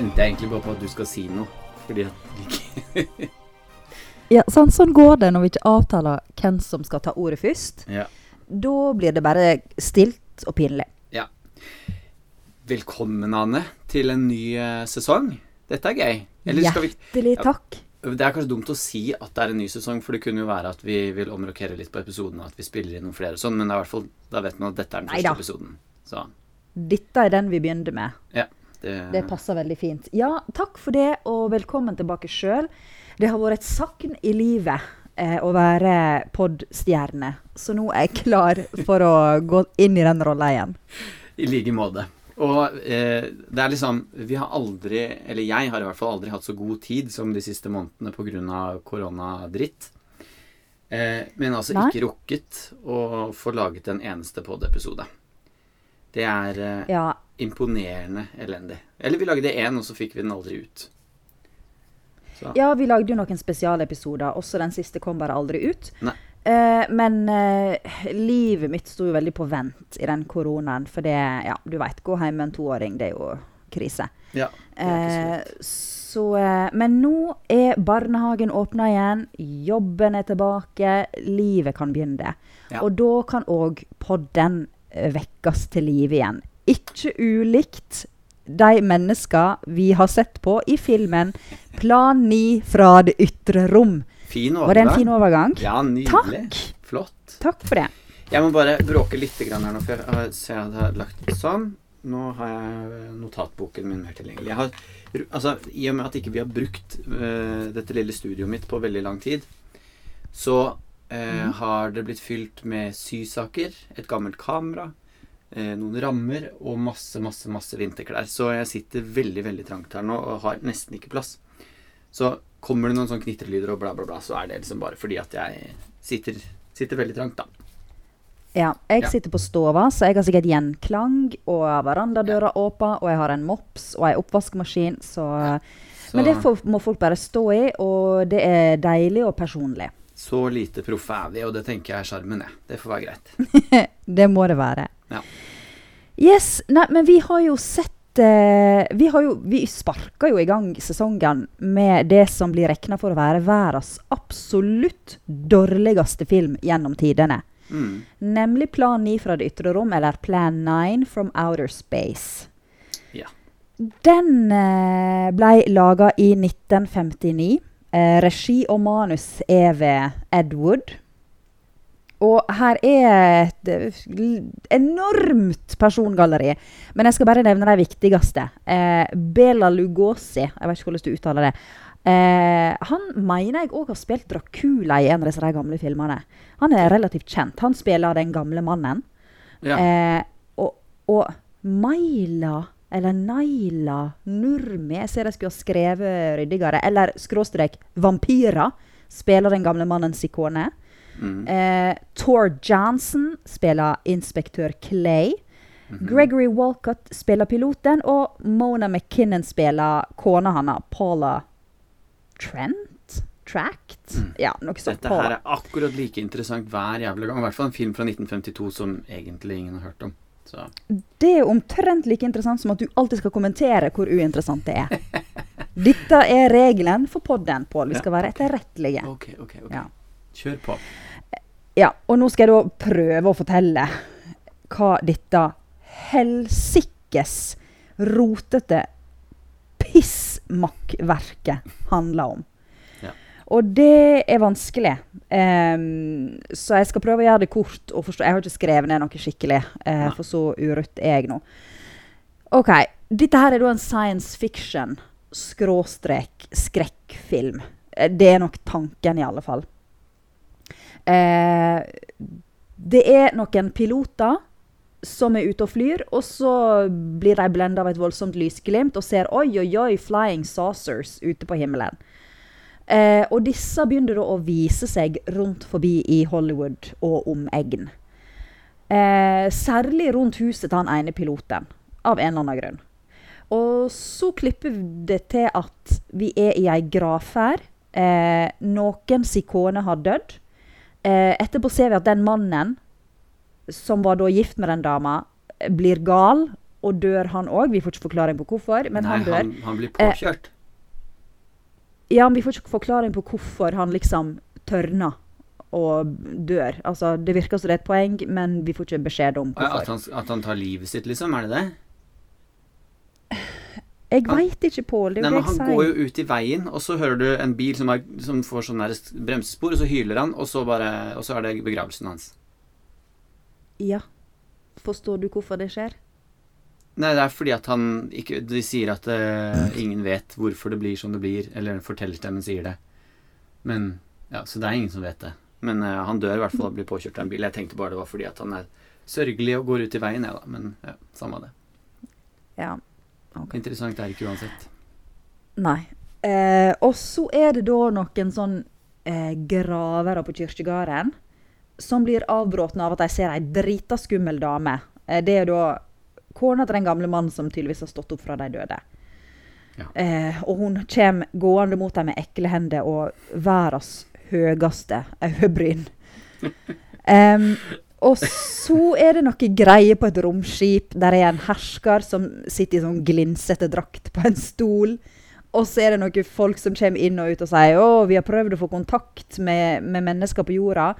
venter jeg egentlig bare på at du skal si noe. Fordi at Ja, sånn, sånn går det når vi ikke avtaler hvem som skal ta ordet først. Ja. Da blir det bare stilt og pinlig. ja. Velkommen, Anne, til en ny eh, sesong. Dette er gøy. Skal vi Hjertelig Ja. takk. Det er kanskje dumt å si at det er en ny sesong, for det kunne jo være at vi vil omrokere litt på episodene, at vi spiller inn noen flere og sånn, men da vet man at dette er den Neida. første episoden. Så Dette er den vi begynte med. ja. Det, Det passer veldig fint. Ja, takk for det, og velkommen tilbake sjøl. Det har vært et sakn i livet eh, å være podstjerne, så nå er jeg klar for å gå inn i den rolla igjen. I like måte. Og eh, det er liksom Vi har aldri, eller jeg har i hvert fall aldri hatt så god tid som de siste månedene pga. koronadritt. Eh, men altså Nei. ikke rukket å få laget en eneste pod-episode. Det er eh, Ja, imponerende elendig. Eller vi lagde én, og så fikk vi den aldri ut. Så, Ja, vi lagde jo noen spesialepisoder. Også den siste kom bare aldri ut. Eh, men eh, livet mitt sto jo veldig på vent i den koronaen. For det, ja, du veit, gå hjem med en toåring, det er jo krise. ja, så Eh, så, eh, men nå er barnehagen åpna igjen, jobben er tilbake, livet kan begynne. Ja. Og da kan òg podden vekkes til live igjen. Ikke ulikt de mennesker vi har sett på i filmen 'Plan 9 fra det ytre rom'. Fin Var det en fin overgang? Ja, nydelig. Takk. Flott. Takk for det. Jeg må bare bråke litt grann her nå, for jeg ser jeg har lagt det sånn. Nå har jeg notatboken min mer tilgjengelig. Jeg har, altså, I og med at ikke vi har brukt uh, dette lille studioet mitt på veldig lang tid, så øh, har det blitt fylt med sysaker, et gammelt kamera, eh, noen rammer og masse, masse, masse vinterklær. Så jeg sitter veldig, veldig trangt her nå og har nesten ikke plass. Så kommer det noen sånn knitrelyder og bla, bla, bla, så er det liksom bare fordi at jeg sitter, sitter veldig trangt, da. Ja, jeg Ja. sitter på stova, så jeg har sikkert gjenklang, og verandadøra åpen, og jeg har en mops og ei oppvaskmaskin, så Så, Men det får, må folk bare stå i, og det er deilig og personlig. Så lite proffe er vi, og det tenker jeg er sjarmen, det. Det får være greit. Det må det være. Ja. Yes, nei, men vi har jo sett eh, Vi, har jo, vi sparka jo i gang sesongen med det som blir regna for å være verdens absolutt dårligste film gjennom tidene. Mm. Nemlig Plan 9 fra det ytre rom, eller Plan 9 from outer space. Ja. Den eh, ble laga i 1959. Eh, regi og manus er ved Ed Wood. Og her er et eh, enormt persongalleri. Men jeg skal bare nevne de viktigste. Eh, Bela Lugosi, jeg vet ikke hvordan du uttaler det. Eh, han mener jeg òg har spilt Dracula i en av disse gamle filmene. Han er relativt kjent. Han spiller den gamle mannen. Ja. Eh, og, og Maila, eller Naila Nurmi Jeg ser jeg skulle ha skrevet ryddigere. Eller skråstrek Vampyra spiller den gamle mannens ikone. Mm. Eh, Tor Johnson spiller inspektør Clay. Mhm. Gregory Walcott spiller piloten, og Mona McKinnon spiller kona hans, Paula Trent? Tract? Mm. Ja, noe sånt. Dette her er akkurat like interessant hver jævla gang. I hvert fall en film fra 1952 som egentlig ingen har hørt om. Så Det er omtrent like interessant som at du alltid skal kommentere hvor uinteressant det er. Dette er regelen for podden, Pål. Vi skal være etterrettelige. ok, ok. ok. Ja. Kjør på. Ja, og nå skal jeg da prøve å fortelle hva dette helsikes rotete pissmakkverket handler om. Og det er vanskelig. Um, så jeg skal prøve å gjøre det kort og forstå. Jeg har ikke skrevet ned noe skikkelig, uh, for så urutt er jeg nå. OK. Dette her er da en science fiction skråstrek skrekkfilm. Eh, Det er nok tanken, i alle fall. Uh, det er noen piloter som er ute og flyr, og så blir de blenda av et voldsomt lysglimt og ser oi, oi, oi, flying saucers ute på himmelen. Eh, og disse begynner da å vise seg rundt forbi i Hollywood og omegn. Eh, særlig rundt huset til han ene piloten, av en eller annen grunn. Og så klipper det til at vi er i ei gravferd. Eh, noens ikone har dødd. Eh, etterpå ser vi at den mannen som var da gift med den dama, eh, blir gal og dør han òg. Vi får ikke forklaring på hvorfor, men Nei, han dør. han, han blir påkjørt. Ja, men vi får ikke forklaring på hvorfor han liksom tørner og dør. Altså, det virker som det er et poeng, men vi får ikke beskjed om At hvorfor. han, at han tar livet sitt, liksom? Er det det? Jeg han- veit ikke, Pål. Det er jo Han det jeg går jo ut i veien, og så hører du en bil som, er, som får sånn bremsespor, og så hyler han, og så, bare, og så er det begravelsen hans. Ja. Forstår du hvorfor det skjer? Nei, det er fordi at han ikke De sier at uh, ingen vet hvorfor det blir som det blir, eller fortellerstemmen sier det. Men Ja, så det er ingen som vet det. Men uh, han dør i hvert fall og blir påkjørt av en bil. Jeg tenkte bare det var fordi at han er sørgelig og går ut i veien, jeg, da. Men ja, samme det. Ja. Okay. Interessant er det ikke uansett. Nei. Eh, og så er det da noen sånn eh, gravere på kirkegården som blir avbrutt av at de ser ei drita skummel dame. Eh, det er da kona til den gamle mannen som tydeligvis har stått opp fra de døde. Ja. Eh, og hun kommer gående mot dem med ekle hender og verdens høyeste øyebryn. um, og så er det noe greier på et romskip. Der er en hersker som sitter i sånn glinsete drakt på en stol. Og så er det noen folk som kommer inn og ut og sier å, vi har prøvd å få kontakt med, med mennesker på jorda.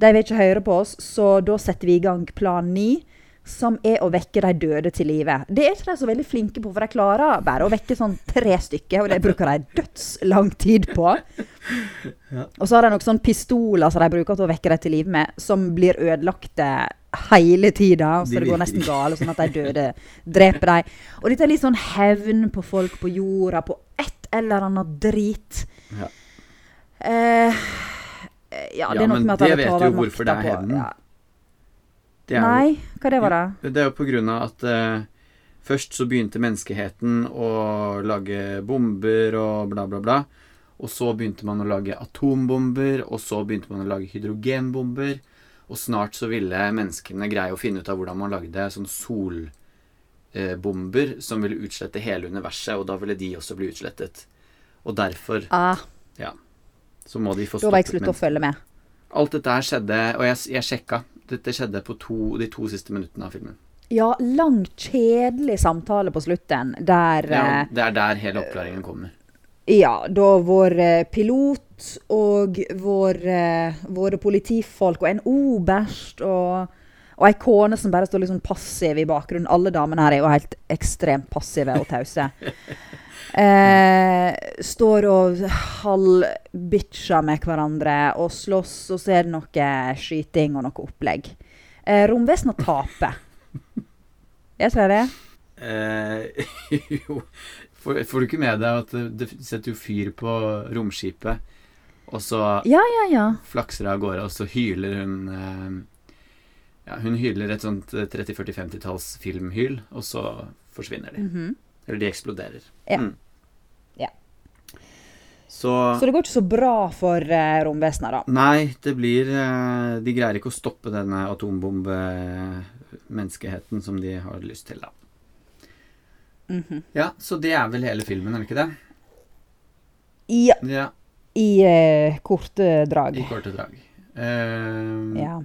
De vil ikke høre på oss, så da setter vi i gang plan 9, som er å vekke de døde til live. Det er ikke de så veldig flinke på, for de klarer bare å vekke sånn tre stykker, og det bruker de dødslang tid på. Og så har de noen sånne pistoler som de bruker til å vekke dem til live med, som blir ødelagte hele tida, så De det går nesten galt, sånn at de døde dreper dem. Og dette er litt sånn hevn på folk på jorda, på et eller annet drit. Ja. Eh, ja, det Ja, er noe med at de det vet jo hvorfor det er hevn. på- Ja. Det jo- Nei, hva det var det? Det er jo på grunn av at eh, først så begynte menneskeheten å lage bomber og bla, bla, bla. Og så begynte man å lage atombomber, og så begynte man å lage hydrogenbomber. Og snart så ville menneskene greie å finne ut av hvordan man lagde sånn solbomber som ville utslette hele universet, og da ville de også bli utslettet. Og derfor Ah, så må de få da var jeg stoppet å følge med. Alt dette her skjedde, og jeg, jeg sjekka. Dette skjedde på to, de to siste minuttene av filmen. Ja, lang, kjedelig samtale på slutten, der Ja, eh, det er der hele oppklaringen kommer. Ja, da vår eh, pilot og vår, eh, våre politifolk og en oberst og, og ei kone som bare står sånn passiv i bakgrunnen. Alle damene her er jo helt ekstremt passive og tause. Eh, står og halvbitcher med hverandre og slåss, og så er det noe skyting og noe opplegg. Eh, Romvesenet taper. Jeg tror det. Eh, jo får, får du ikke med deg at det, setter jo fyr på romskipet, og så Ja, ja, ja. flakser det av gårde, og så hyler hun eh, Ja, hun hyler et sånt 30-40-50-talls filmhyl, og så forsvinner de. Mhm. Eller de eksploderer. Ja. Mm. Ja. Så, Så det går ikke så bra for uh, romvesenet, da. Nei, det blir uh, De greier ikke å stoppe denne atombombe-menneskeheten som de har lyst til, da. Mhm. Ja, så det er vel hele filmen, er det ikke det? Ja. Ja, i uh, korte drag. i korte drag. Uh, Ja.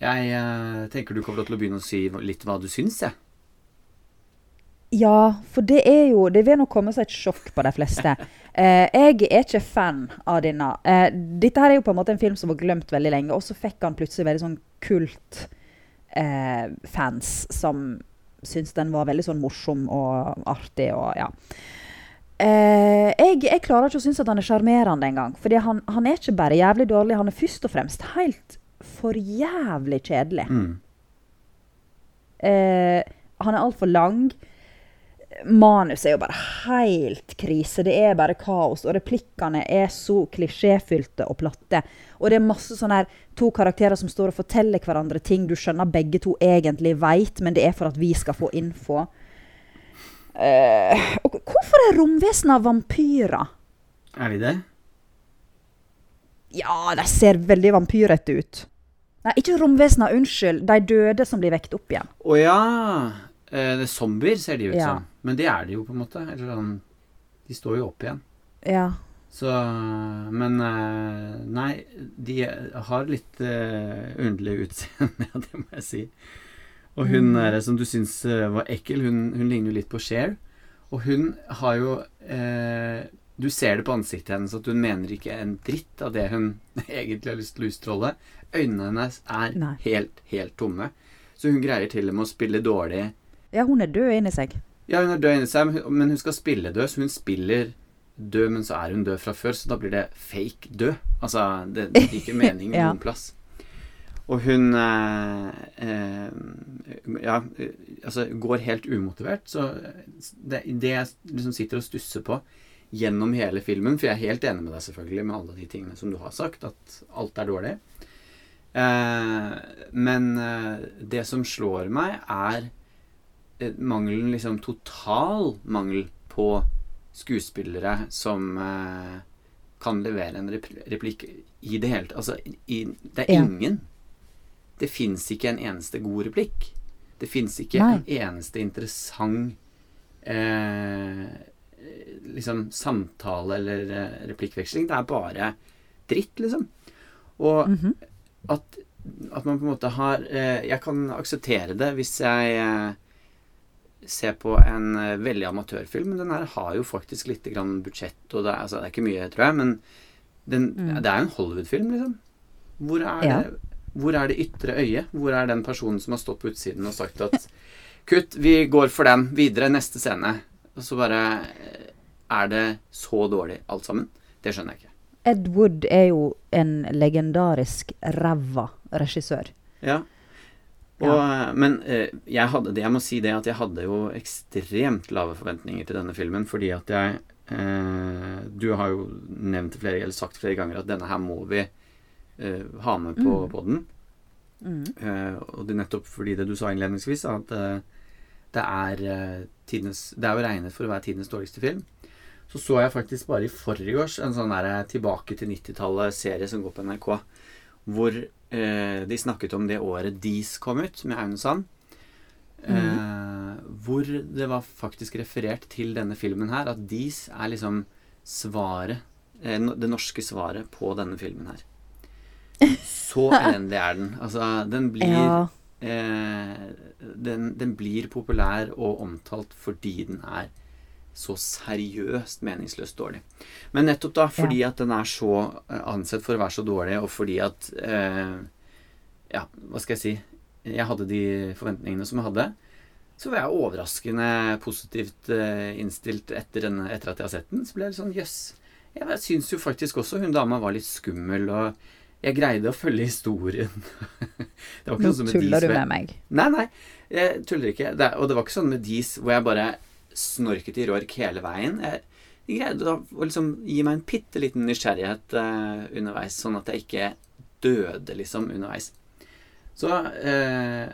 Jeg uh, tenker du kommer til å begynne å si litt hva du syns, jeg. ja, for det er jo Det vil nok komme som et sjokk på de fleste. Eh, jeg er ikke fan av denne. Eh, dette her er jo på en måte en film som var glemt veldig lenge, og så fikk han plutselig veldig sånn kult eh, fans som syntes den var veldig sånn morsom og artig og ja. Eh, jeg, jeg klarer ikke å synes at han er sjarmerende engang. Fordi han, han er ikke bare jævlig dårlig, han er først og fremst helt for jævlig kjedelig. Mm. Eh, han er altfor lang. Manus er jo bare helt krise. Det er bare kaos. Og replikkene er så klisjéfylte og platte. Og det er masse sånne her to karakterer som står og forteller hverandre ting du skjønner begge to egentlig veit, men det er for at vi skal få info. Uh, og hvorfor er romvesener vampyrer? Er de det? Ja, de ser veldig vampyrete ut. Nei, ikke romvesener, unnskyld. De døde som blir vekt opp igjen. Å ja! Eh, er zombier ser de ut Ja. som. Men det er de jo, på en måte. Eller sånn De står jo opp igjen. Ja. Så Men eh, nei, de har litt uh, underlig utseende, ja, det må jeg si. Og hun der som du syns eh, var ekkel, hun, hun ligner jo litt på Cher. Og hun har jo eh, Du ser det på ansiktet hennes at hun mener ikke en dritt av det hun egentlig har lyst til å utstråle. Øynene hennes er Nei. helt, helt tomme. Så hun greier til og med å spille dårlig Ja, hun er død inni seg. Ja, hun er død inni seg, men hun- skal spille død, så hun spiller død, men så er hun død fra før, så da blir det fake død. Altså, det, det gir ikke mening Ja. noen plass. Og hun eh, eh, Ja, altså går helt umotivert. Så det, det jeg liksom sitter og stusser på gjennom hele filmen, for jeg er helt enig med deg selvfølgelig med alle de tingene som du har sagt, at alt er dårlig. Eh, men eh, det som slår meg, er mangelen, liksom total mangel på skuespillere som eh, kan levere en replikk i det hele tatt. Altså, i, det er ingen. Det fins ikke en eneste god replikk. Det fins ikke Nei. en eneste interessant eh, liksom samtale eller eh, replikkveksling. Det er bare dritt, liksom. Og Mhm. at, at man på en måte har eh, Jeg kan akseptere det hvis jeg ser på en eh, veldig amatørfilm. Men den her har jo faktisk litt grann budsjett, og det er, altså, det er ikke mye, tror jeg. Men den, Mm. det er jo en Hollywood-film, liksom. Hvor er, Ja. det, hvor er det ytre øyet? Hvor er den personen som har stått på utsiden og sagt at Kutt, vi går for den. Videre, neste scene. Og så bare eh, Er det så dårlig, alt sammen? Det skjønner jeg ikke. Ed Wood er jo en legendarisk ræva regissør. Ja. Og, Men eh, jeg hadde det, jeg må si det at jeg hadde jo ekstremt lave forventninger til denne filmen, fordi at jeg eh, Du har jo nevnt flere, eller sagt flere ganger at denne her må vi eh, ha med på Mm. poden. Mm. Eh, og det er nettopp fordi det du sa innledningsvis, at eh, det er eh, tidenes Det er jo regnet for å være tidenes dårligste film. Så så jeg faktisk bare i forgårs en sånn der Tilbake til 90-tallet-serie som går på NRK, hvor eh, de snakket om det året Dis kom ut, med Aune Sand. Eh, hvor det var faktisk referert til denne filmen her, at Dis er liksom svaret eh, Det norske svaret på denne filmen her. Så elendig er den. Altså, den blir Ja. eh, den, den blir populær og omtalt fordi den er så seriøst meningsløst dårlig. Men nettopp da, fordi at den er så eh, ansett for å være så dårlig, og fordi at eh, Ja, hva skal jeg si Jeg hadde de forventningene som jeg hadde. Så var jeg overraskende positivt eh, innstilt etter, denne, etter at jeg har sett den. Så ble jeg litt sånn jøss. Jeg syns jo faktisk også hun dama var litt skummel, og jeg greide å følge historien. det var ikke Nå sånn som med tuller Dis du med meg. Nei, nei, jeg tuller ikke. Det, og det var ikke sånn med Dis hvor jeg bare snorket i rork hele veien. Jeg, jeg greide å liksom gi meg en bitte liten nysgjerrighet eh, underveis, sånn at jeg ikke døde liksom underveis. Så eh,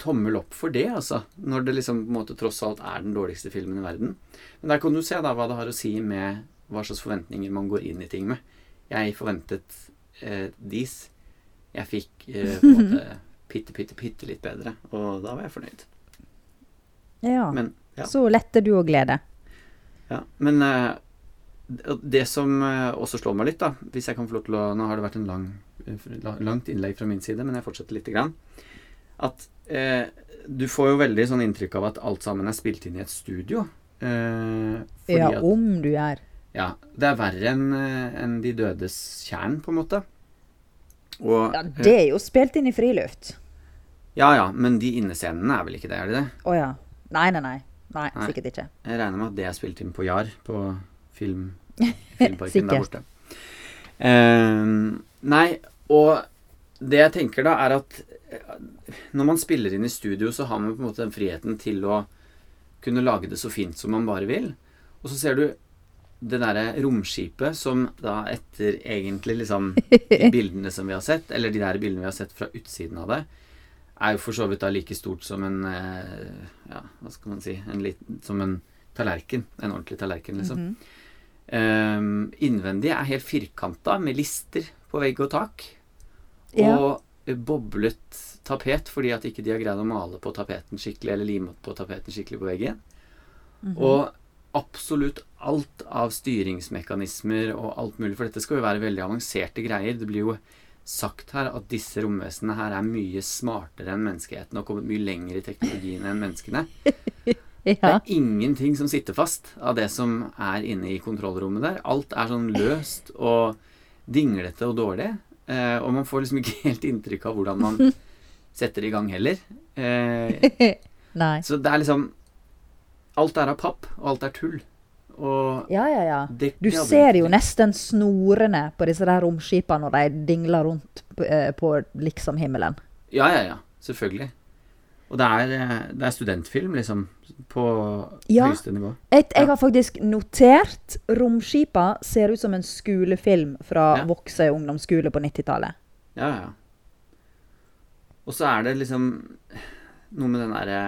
tommel opp for det, altså. Når det liksom på en måte tross alt er den dårligste filmen i verden. Men der kan du se da hva det har å si med hva slags forventninger man går inn i ting med. Jeg forventet eh, Dis. Jeg fikk eh, på en måte pitte, pitte, pitte litt bedre, og da var jeg fornøyd. Ja. Men ja. Så letter du og glede. Ja, men eh, det- som eh, også slår meg litt, da Hvis jeg kan få lov til å Nå har det vært en lang, eh, langt innlegg fra min side, men jeg fortsetter lite grann. At eh, du får jo veldig sånn inntrykk av at alt sammen er spilt inn i et studio. Eh, Ja, at om du er. Ja, det er verre enn en De dødes kjern, på en måte. Og Ja, det er jo spilt inn i friluft. Ja ja, men de innescenene er vel ikke det, er de det? Å ja. Nei, nei, nei. Nei, Nei. sikkert ikke. Jeg regner med at det er spilt inn på JAR, på film, filmparken der borte. Uh, nei, og det jeg tenker da, er at eh, når man spiller inn i studio, så har man på en måte den friheten til å kunne lage det så fint som man bare vil. Og så ser du det derre romskipet som da etter egentlig liksom de bildene som vi har sett, eller de der bildene vi har sett fra utsiden av det, er jo for så vidt da like stort som en eh, Ja, hva skal man si en liten, Som en tallerken. En ordentlig tallerken, liksom. Mm -hmm. um, innvendig er helt firkanta med lister på vegg og tak. Ja. Og eh, boblet tapet fordi at ikke de har greid å male på tapeten skikkelig, eller lime på tapeten skikkelig på veggen. Mhm. Og absolutt alt av styringsmekanismer og alt mulig, for dette skal jo være veldig avanserte greier. Det blir jo sagt her at disse romvesenene her er mye smartere enn menneskeheten og kommet mye lenger i teknologien enn menneskene. Det er ingenting som sitter fast av det som er inne i kontrollrommet der. Alt er sånn løst og dinglete og dårlig. Eh, og man får liksom ikke helt inntrykk av hvordan man setter i gang heller. Eh, Nei. så det er liksom Alt er av papp, og alt er tull. Og Ja, ja, ja. Du ser jo nesten snorene på disse der romskipene når de dingler rundt på, eh, på liksom himmelen. Ja, ja, ja. Selvfølgelig. Og det er, eh, det er studentfilm, liksom. På Ja. høyeste nivå. Et, jeg Ja. har faktisk notert romskipa ser ut som en skolefilm fra Ja. Vokse ungdomsskole på 90-tallet. Ja, ja. Og så er det liksom noe med den derre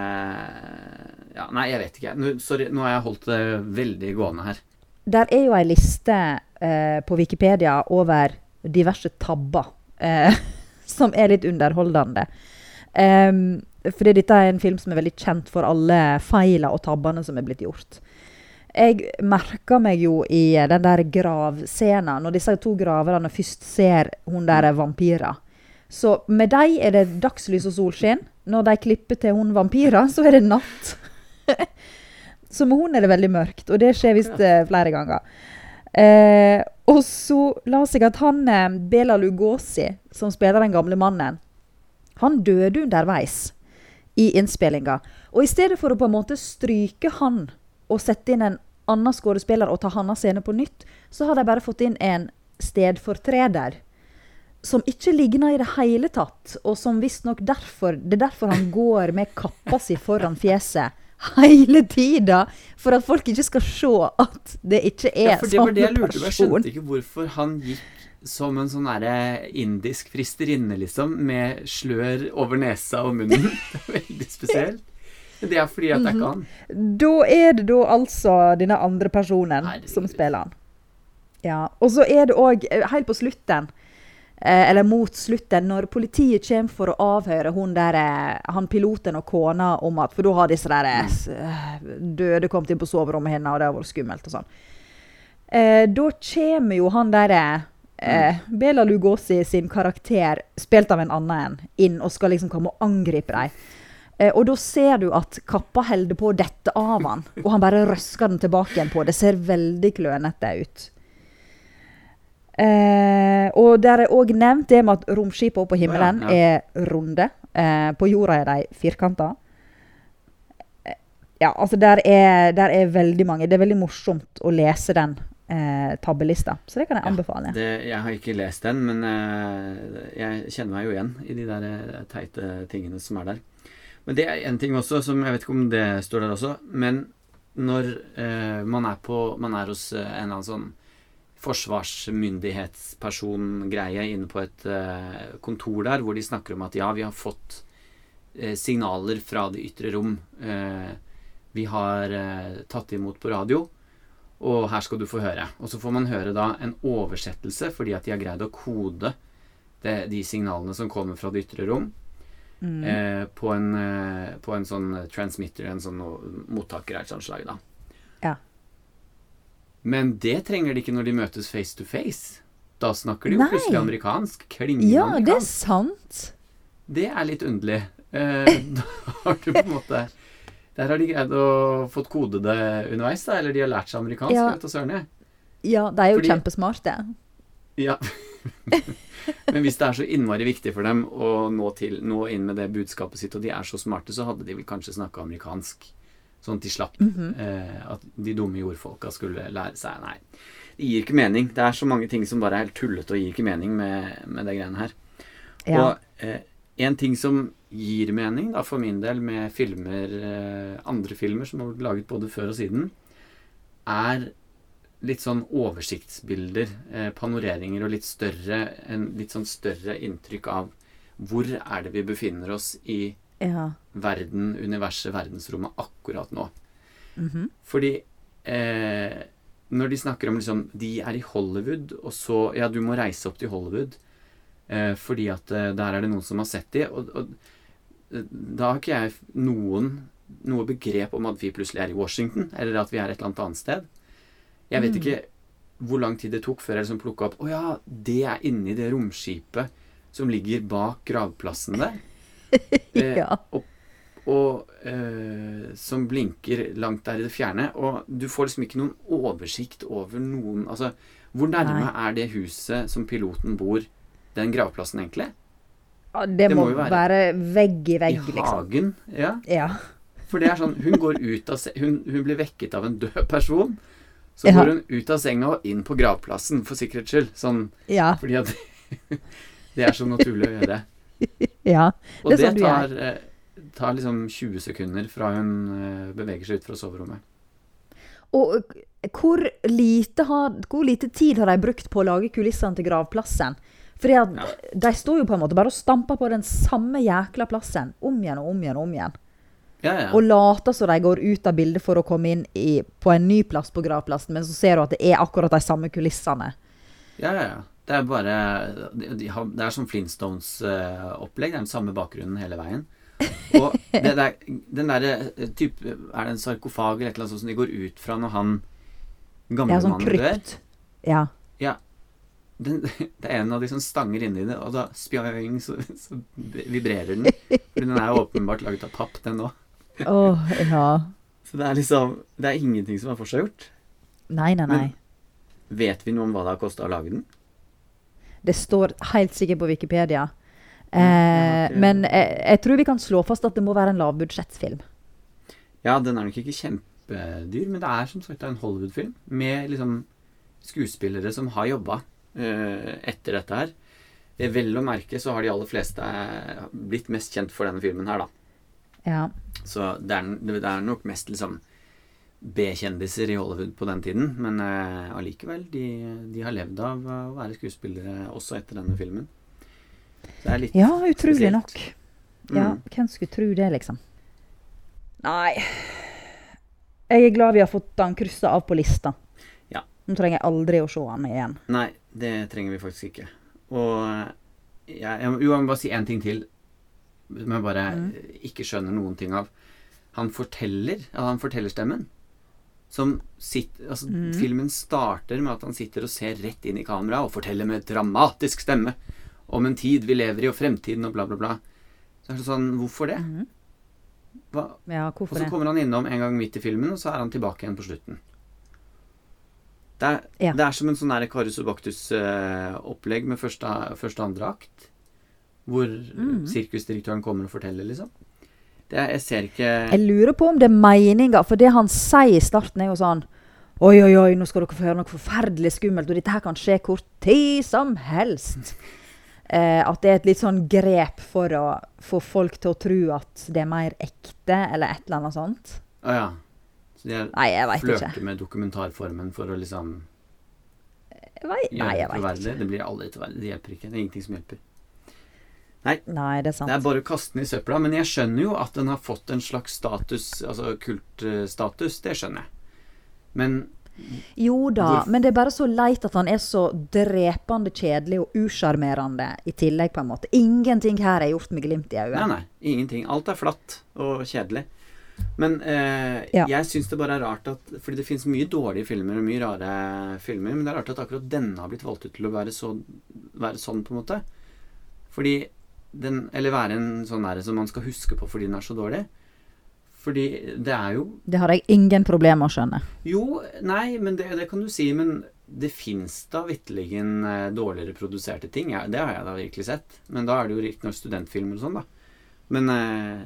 Ja, nei, jeg vet ikke. Nå, sorry, nå har jeg holdt det veldig gående her. Der er jo ei liste eh, på Wikipedia over diverse tabber eh, som er litt underholdende. Um, fordi dette er en film som er veldig kjent for alle feiler og tabbene som er blitt gjort. Jeg merka meg jo i den der gravscenen, når disse to graverne først ser hun der vampyra. Så med dem er det dagslys og solskinn. Når de klipper til hun vampyra, så er det natt. så med hun er det veldig mørkt, og det skjer visst eh, flere ganger. Eh, og så la seg at han eh, Bela Lugosi, som spiller den gamle mannen, han døde underveis i innspillinga. Og i stedet for å på en måte stryke han og sette inn en annen skuespiller og ta hans scene på nytt, så har de bare fått inn en stedfortreder. Som ikke ligner i det hele tatt, og som visstnok derfor Det er derfor han går med kappa si foran fjeset hele tida. For at folk ikke skal se at det ikke er Ja, for det var det jeg lurte på. Jeg skjønte ikke hvorfor han gikk som en sånn derre indisk fristerinne, liksom, med slør over nesa og munnen. Det er veldig spesielt. Det er fordi at det ikke han. Da er det da altså denne andre personen Herregud. som spiller han. Ja, Og så er det òg, helt på slutten, eh, eller mot slutten, når politiet kommer for å avhøre der, eh, han piloten og kona om at For da har disse der eh, eh, døde kommet inn på soverommet hennes, og det har vært skummelt og sånn. Eh, da kommer jo han derre eh, Bela Lugosi sin karakter, spilt av en annen en, inn og skal liksom komme og angripe dem. Eh, og da ser du at kappa holder på å dette av han, og han bare røsker den tilbake igjen på. Det ser veldig klønete ut. Eh, og der er òg nevnt det med at romskipene på himmelen ja, ja, er runde. Eh, på jorda er de firkanta. Eh, ja, altså der er, der er veldig mange. Det er veldig morsomt å lese den eh, tabbelista, så det kan jeg Ja, anbefale. Det, jeg har ikke lest den, men eh, jeg kjenner meg jo igjen i de der teite tingene som er der. Men det er en ting også som Jeg vet ikke om det står der også, men når eh, man, er på, man er hos en eller annen sånn forsvarsmyndighetsperson-greie inne på et uh, kontor der, hvor de snakker om at ja, vi har fått uh, signaler fra det ytre rom. Uh, vi har tatt imot på radio, og her skal du få høre. Og så får man høre da en oversettelse, fordi at de har greid å kode det, de signalene som kommer fra det ytre rom, Mm. eh, på, en, på en sånn transmitter, en sånn mottaker av et sånt slag, da. Ja. Men det trenger de ikke når de møtes face to face. Da snakker de jo Nei. plutselig amerikansk. Klingende Ja, det er sant. Det er litt underlig. Eh, da har du på en måte Der har de greid å fått kode det underveis, da. Eller de har lært seg amerikansk. Ja. vet du søren jeg. Ja, de er jo Fordi- kjempesmarte. Ja. Men hvis det er så innmari viktig for dem å nå, til, nå inn med det budskapet sitt, og de er så smarte, så hadde de vel kanskje snakka amerikansk. Sånn at de slapp Mhm. eh, at de dumme jordfolka skulle lære seg Nei. Det gir ikke mening. Det er så mange ting som bare er helt tullete og gir ikke mening med, med det greiene her. Ja. Og eh, en ting som gir mening, da, for min del, med filmer, eh, andre filmer som har blitt laget både før og siden, er litt sånn oversiktsbilder, eh, panoreringer og litt større, en litt sånn større inntrykk av hvor er det vi befinner oss i ja. verden, universet, verdensrommet akkurat nå. Mhm. Fordi eh, når de snakker om liksom De er i Hollywood, og så Ja, du må reise opp til Hollywood eh, fordi at eh, der er det noen som har sett de. Og, og eh, da har ikke jeg noen noe begrep om at vi plutselig er i Washington, eller at vi er et eller annet annet sted. Jeg vet Mm. ikke hvor lang tid det tok før jeg liksom plukka opp Å ja, det er inni det romskipet som ligger bak gravplassen der. Eh, Ja. Og, og eh, som blinker langt der i det fjerne. Og du får liksom ikke noen oversikt over noen Altså, hvor nærme Nei. er det huset som piloten bor, den gravplassen, egentlig? Ja, det, Det må, jo være- være vegg i vegg, I liksom. hagen. Ja. Ja. For det er sånn, hun går ut av hun, hun blir vekket av en død person. Så Ja. går hun ut av senga og inn på gravplassen, for sikkerhets skyld. Sånn, Ja. fordi at det er så naturlig å gjøre. Ja. Og Det det, er sånn tar, eh, tar liksom 20 sekunder fra hun eh, beveger seg ut fra soverommet. Og eh, hvor lite, har, hvor lite tid har de brukt på å lage kulissene til gravplassen? Fordi at Ja. de står jo på en måte bare og stamper på den samme jækla plassen om igjen og om igjen og om igjen. Ja, ja. Og later som de går ut av bildet for å komme inn i, på en ny plass på gravplassen, men så ser du at det er akkurat de samme kulissene. ja, ja, ja. Det er bare de, de har, Det er som Flintstones-opplegg. det er den samme bakgrunnen hele veien. Og det der, den derre eh, type Er det en sarkofag eller et eller annet sånt som de går ut fra når han gamle Ja, sånn mannen dør? krypt. Ja. Ja. Den, det er en av de som stanger inni det, og da spjøing, så, så vibrerer den. For den er jo åpenbart laget av papp, den òg. Åh, ja. Så det er liksom Det er ingenting som er forseggjort. Nei, nei, nei. Men- Vet vi noe om hva det har kosta å lage den? Det står helt sikkert på Wikipedia. Eh, men jeg, jeg tror vi kan slå fast at det må være en lavbudsjettfilm. Ja, den er nok ikke kjempedyr, men det er som sagt en Hollywood-film med liksom skuespillere som har jobba eh, etter dette her. Eh, Vel å merke så har de aller fleste eh, blitt mest kjent for denne filmen her, da. Ja. Så det er, det er nok mest liksom B-kjendiser i Hollywood på den tiden. Men eh, allikevel, de, de har levd av å være skuespillere også etter denne filmen. Det er litt ja, utrolig spesielt. nok. Ja, Mm. hvem skulle tro det, liksom? Nei Jeg er glad vi har fått han kryssa av på lista. Ja. Nå trenger jeg aldri å se han igjen. Nei, det trenger vi faktisk ikke. Og jeg, jeg, må- jo, jeg må bare si én ting til som jeg bare Mm. ikke skjønner noen ting av. Han forteller, ja, han fortellerstemmen som sitter, altså Mm. Filmen starter med at han sitter og ser rett inn i kamera og forteller med dramatisk stemme om en tid vi lever i, og fremtiden og bla, bla, bla. Så er det sånn Hvorfor det? Mhm. Hva? Ja, Og så kommer han innom en gang midt i filmen, og så er han tilbake igjen på slutten. Det er, Ja. det er som en sånn Karius og Baktus-opplegg med første, første andre akt. Hvor mm. sirkusdirektøren kommer og forteller, liksom. Det, jeg ser ikke Jeg lurer på om det er meninga, for det han sier i starten, er jo sånn Oi, oi, oi, nå skal dere få høre noe forferdelig skummelt, og dette her kan skje hvor tid som helst. Eh, at det er et litt sånn grep for å få folk til å tro at det er mer ekte, eller et eller annet sånt. Å ja. Så de Nei, jeg veit ikke. flørter med dokumentarformen for å liksom Jeg vet, nei, jeg veit ikke. Det blir aldri troverdig. Det hjelper ikke. Det er ingenting som hjelper. Nei, det er Det er bare å kaste den i søpla. Men jeg skjønner jo at den har fått en slags status, altså kultstatus. Det skjønner jeg. Men Jo da, Hvorf- men det er bare så leit at han er så drepende kjedelig og usjarmerende i tillegg, på en måte. Ingenting her er gjort med glimt i øyet. Nei, nei. Ingenting. Alt er flatt og kjedelig. Men eh, Ja. jeg syns det bare er rart at Fordi det fins mye dårlige filmer og mye rare filmer, men det er rart at akkurat denne har blitt valgt ut til å være, så, være sånn, på en måte. Fordi den Eller være en sånn der som man skal huske på fordi den er så dårlig. Fordi det er jo Det har jeg ingen problemer med å skjønne. Jo, nei, men det, det kan du si. Men det fins da vitterlig eh, dårligere produserte ting. Ja, det har jeg da virkelig sett. Men da er det jo riktignok studentfilmer og sånn, da. Men eh,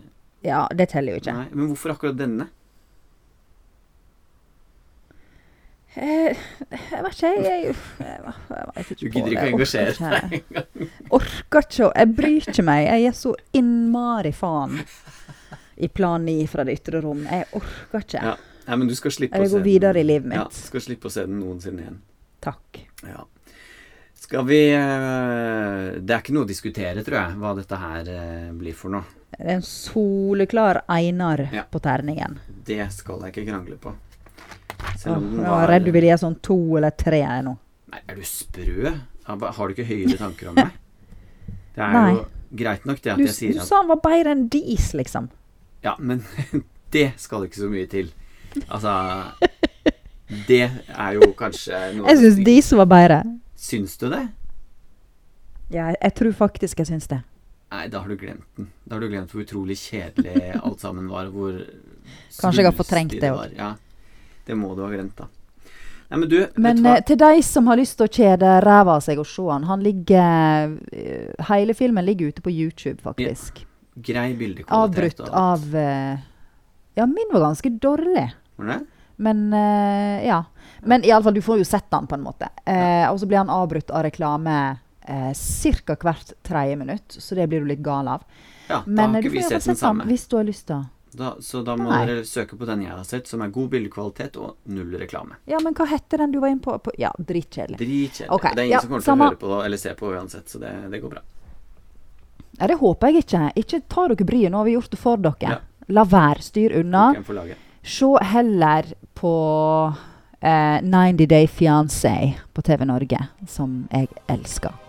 Ja, det teller jo ikke. Nei, men hvorfor akkurat denne? Eh, Jeg vet ikke, jeg, jeg, Du gidder ikke å engasjere deg engang. Orker ikke å Jeg bryr ikke meg. Jeg er så innmari faen i plan 9 fra det ytre rom. Jeg orker ikke. Ja. Nei, men du skal slippe Jeg å se gå videre i livet livet Ja, mitt. skal slippe å se den noensinne igjen. Takk. Ja. Skal vi eh, Det er ikke noe å diskutere, tror jeg, hva dette her eh, blir for noe. Det er en soleklar Einar Ja. på terningen. Det skal jeg ikke krangle på. Selv jeg var redd du ville gi sånn to eller tre nå. Nei, er du sprø? Har du ikke høyere tanker om meg? Det er Nei. jo greit nok det at Du, jeg sier du sa han var bedre enn dis, liksom. Ja, men det skal ikke så mye til. Altså Det er jo kanskje noe Jeg syns dis var bedre. Syns du det? Ja, jeg tror faktisk jeg syns det. Nei, da har du glemt den. Da har du glemt hvor utrolig kjedelig alt sammen var. Hvor Kanskje jeg har fortrengt det òg. Ja, det må du ha glemt, da. Nei, men du, Men eh, til de som har lyst til å kjede ræva av seg og se han, han ligger eh, Hele filmen ligger ute på YouTube, faktisk. Grei bildekvalitet. Avbrutt av eh, Ja, min var ganske dårlig. Var det? Men uh, ja. Men iallfall, du får jo sett han på en måte. Eh, og så blir han avbrutt av reklame uh, ca. hvert tredje minutt, så det blir du litt gal av. Ja, da Men har ikke vi sett den samme. hvis du har lyst til å Da, så da må Nei. dere søke på den jeg har sett, som er god bildekvalitet og null reklame. Ja, men hva heter den du var inne på? på ja, dritkjedelig. Dritkjedelig. Okay. det er ingen ja, som kommer samme. til å høre på eller se på uansett, så det, det går bra. Ja, det håper jeg ikke. Ikke ta dere bryet, nå har vi gjort det for dere. Ja. La være. Styr unna. Se heller på eh, 90 Day Fiancé på TV Norge, som jeg elsker.